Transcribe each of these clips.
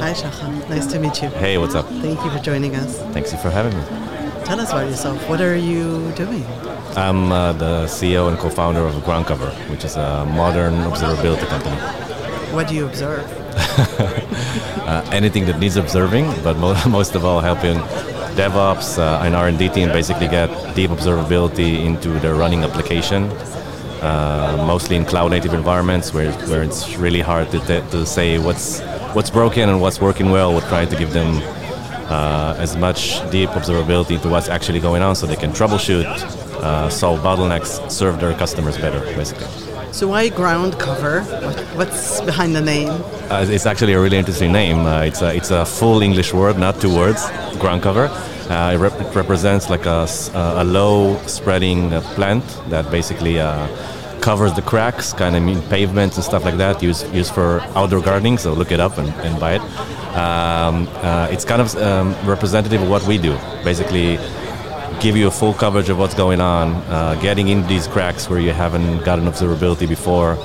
Hi, Shahar. Nice to meet you. Hey, what's up? Thank you for joining us. Thanks you for having me. Tell us about yourself. What are you doing? I'm uh, the CEO and co-founder of GroundCover, which is a modern observability company. What do you observe? uh, anything that needs observing, but mo- most of all helping DevOps uh, and R&D team basically get deep observability into their running application, uh, mostly in cloud-native environments where, where it's really hard to, t- to say what's what's broken and what's working well. We're trying to give them uh, as much deep observability into what's actually going on so they can troubleshoot, uh, solve bottlenecks, serve their customers better, basically. So why ground cover? What's behind the name? Uh, it's actually a really interesting name. Uh, it's, a, it's a full English word, not two words, ground cover. Uh, it, rep- represents like a, a low spreading uh, plant that basically uh, covers the cracks, kind of in pavements and stuff like that, used, used for outdoor gardening, so look it up and, and buy it. Um, uh, it's kind of um, representative of what we do. Basically, give you a full coverage of what's going on, uh, getting into these cracks where you haven't gotten observability before,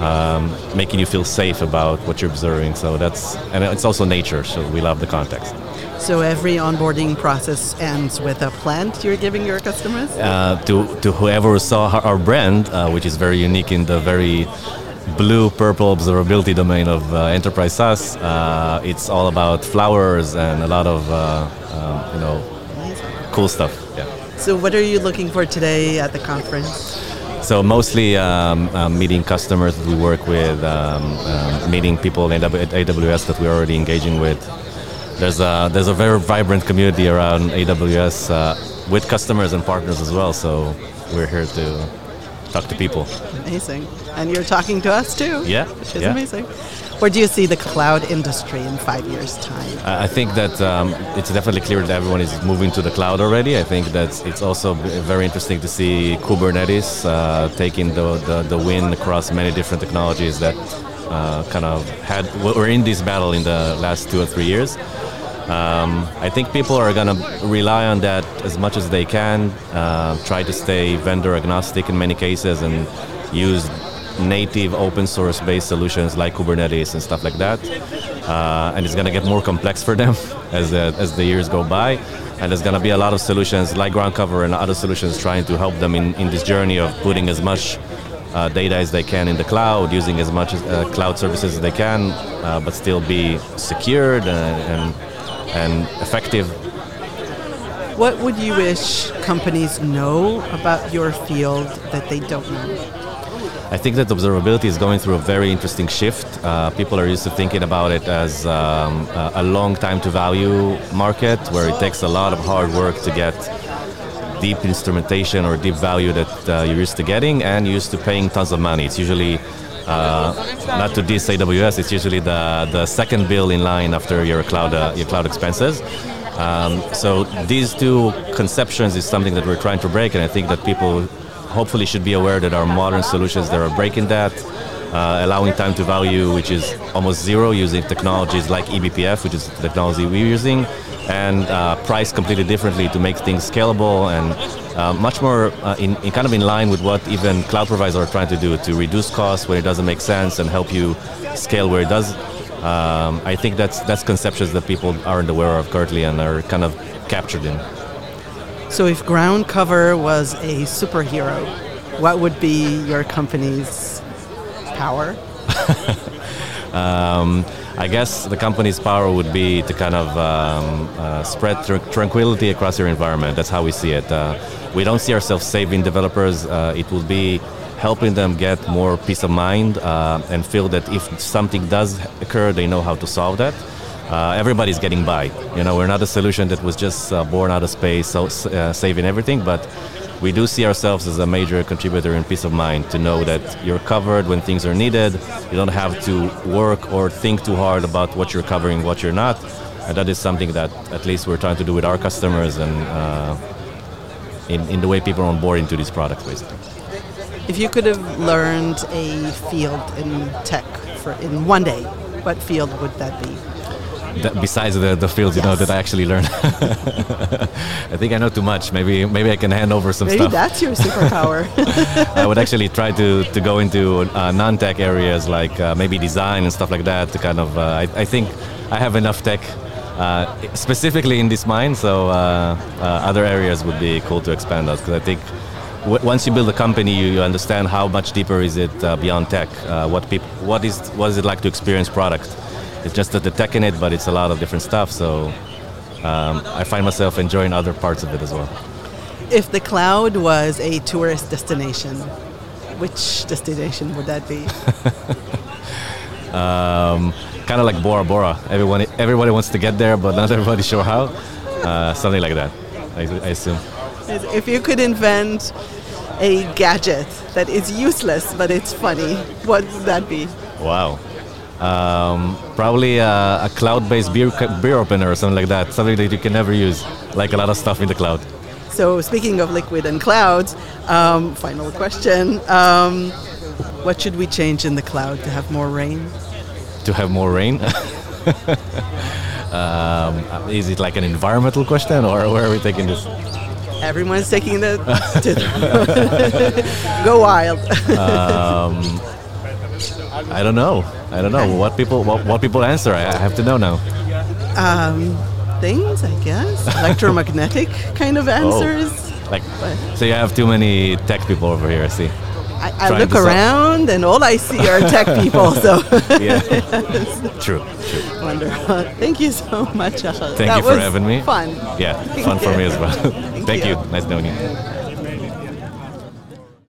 um, making you feel safe about what you're observing. So that's, and it's also nature, so we love the context. So every onboarding process ends with a plant you're giving your customers? Uh, to, to whoever saw our brand, uh, which is very unique in the very blue purple observability domain of uh, enterprise SaaS, uh, it's all about flowers and a lot of uh, um, you know cool stuff. Yeah. So what are you looking for today at the conference? So mostly um, um, meeting customers that we work with, um, um meeting people in AWS that we're already engaging with. There's a there's a very vibrant community around AWS uh, with customers and partners as well. So we're here to talk to people. Amazing. And you're talking to us too. Yeah. Which is yeah. amazing. Where do you see the cloud industry in five years' time? I think that um, it's definitely clear that everyone is moving to the cloud already. I think that it's also very interesting to see Kubernetes uh, taking the, the, the, win across many different technologies that uh, kind of had were in this battle in the last two or three years. Um, I think people are going to rely on that as much as they can, uh, try to stay vendor agnostic in many cases, and use native open source based solutions like Kubernetes and stuff like that. Uh, and it's going to get more complex for them as the, as the years go by. And there's going to be a lot of solutions like GroundCover and other solutions trying to help them in, in this journey of putting as much uh, data as they can in the cloud, using as much uh, cloud services as they can, uh, but still be secured and, and, and effective what would you wish companies know about your field that they don't know? I think that observability is going through a very interesting shift. Uh, people are used to thinking about it as um, a long time to value market where it takes a lot of hard work to get deep instrumentation or deep value that uh, you're used to getting and used to paying tons of money. It's usually uh, not to diss AWS, it's usually the, the second bill in line after your cloud, uh, your cloud expenses. Um, so these two conceptions is something that we're trying to break, and I think that people hopefully should be aware that our modern solutions that are breaking that, uh, allowing time to value, which is almost zero, using technologies like eBPF, which is the technology we're using, and uh, price completely differently to make things scalable and uh, much more uh, in, in, kind of in line with what even cloud providers are trying to do to reduce costs where it doesn't make sense and help you scale where it does. Um, I think that's that's conceptions that people aren't aware of currently and are kind of captured in. So, if ground cover was a superhero, what would be your company's power? um, I guess the company's power would be to kind of um, uh, spread tr- tranquility across your environment. That's how we see it. Uh, we don't see ourselves saving developers. Uh, it will be helping them get more peace of mind uh, and feel that if something does occur, they know how to solve that uh, everybody's getting by. You know, we're not a solution that was just uh, born out of space, so, uh, saving everything, but we do see ourselves as a major contributor in peace of mind to know that you're covered when things are needed. You don't have to work or think too hard about what you're covering, what you're not. And that is something that at least we're trying to do with our customers and uh, in, in the way people are into these products, basically. If you could have learned a field in tech for in one day, what field would that be? That besides the, the fields, you know, that I actually learn. I think I know too much. Maybe maybe I can hand over some Maybe stuff. that's your superpower. I would actually try to, to go into uh, non-tech areas like uh, maybe design and stuff like that to kind of. Uh, I, I think I have enough tech. Uh, specifically in this mine, so uh, uh, other areas would be cool to expand on because I think w- once you build a company, you, you understand how much deeper is it uh, beyond tech. Uh, what peop- what is what is it like to experience product? It's just that the tech in it, but it's a lot of different stuff. So um, I find myself enjoying other parts of it as well. if the cloud was a tourist destination, which destination would that be? um, kind of like Bora Bora. Everyone, everybody wants to get there, but not everybody's sure how. Uh, something like that, I, I assume. If you could invent a gadget that is useless but it's funny, what would that be? Wow. Um, probably a, a cloud-based beer beer opener or something like that. Something that you can never use, like a lot of stuff in the cloud. So, speaking of liquid and clouds, um, final question. Um, what should we change in the cloud to have more rain? To have more rain. um, is it like an environmental question, or where are we taking this? Everyone's taking the. go wild. I don't know. I don't know what people what, what people answer. I, I have to know now. um, things, I guess. Electromagnetic kind of answers. Like, so you have too many tech people over here. I see. I, I look around and all I see are tech people. So Yeah. True. True. wonderful. Thank you so much. Thank Thank you for having me. Fun. Yeah. Fun for me as well. Thank you. you. Nice knowing you.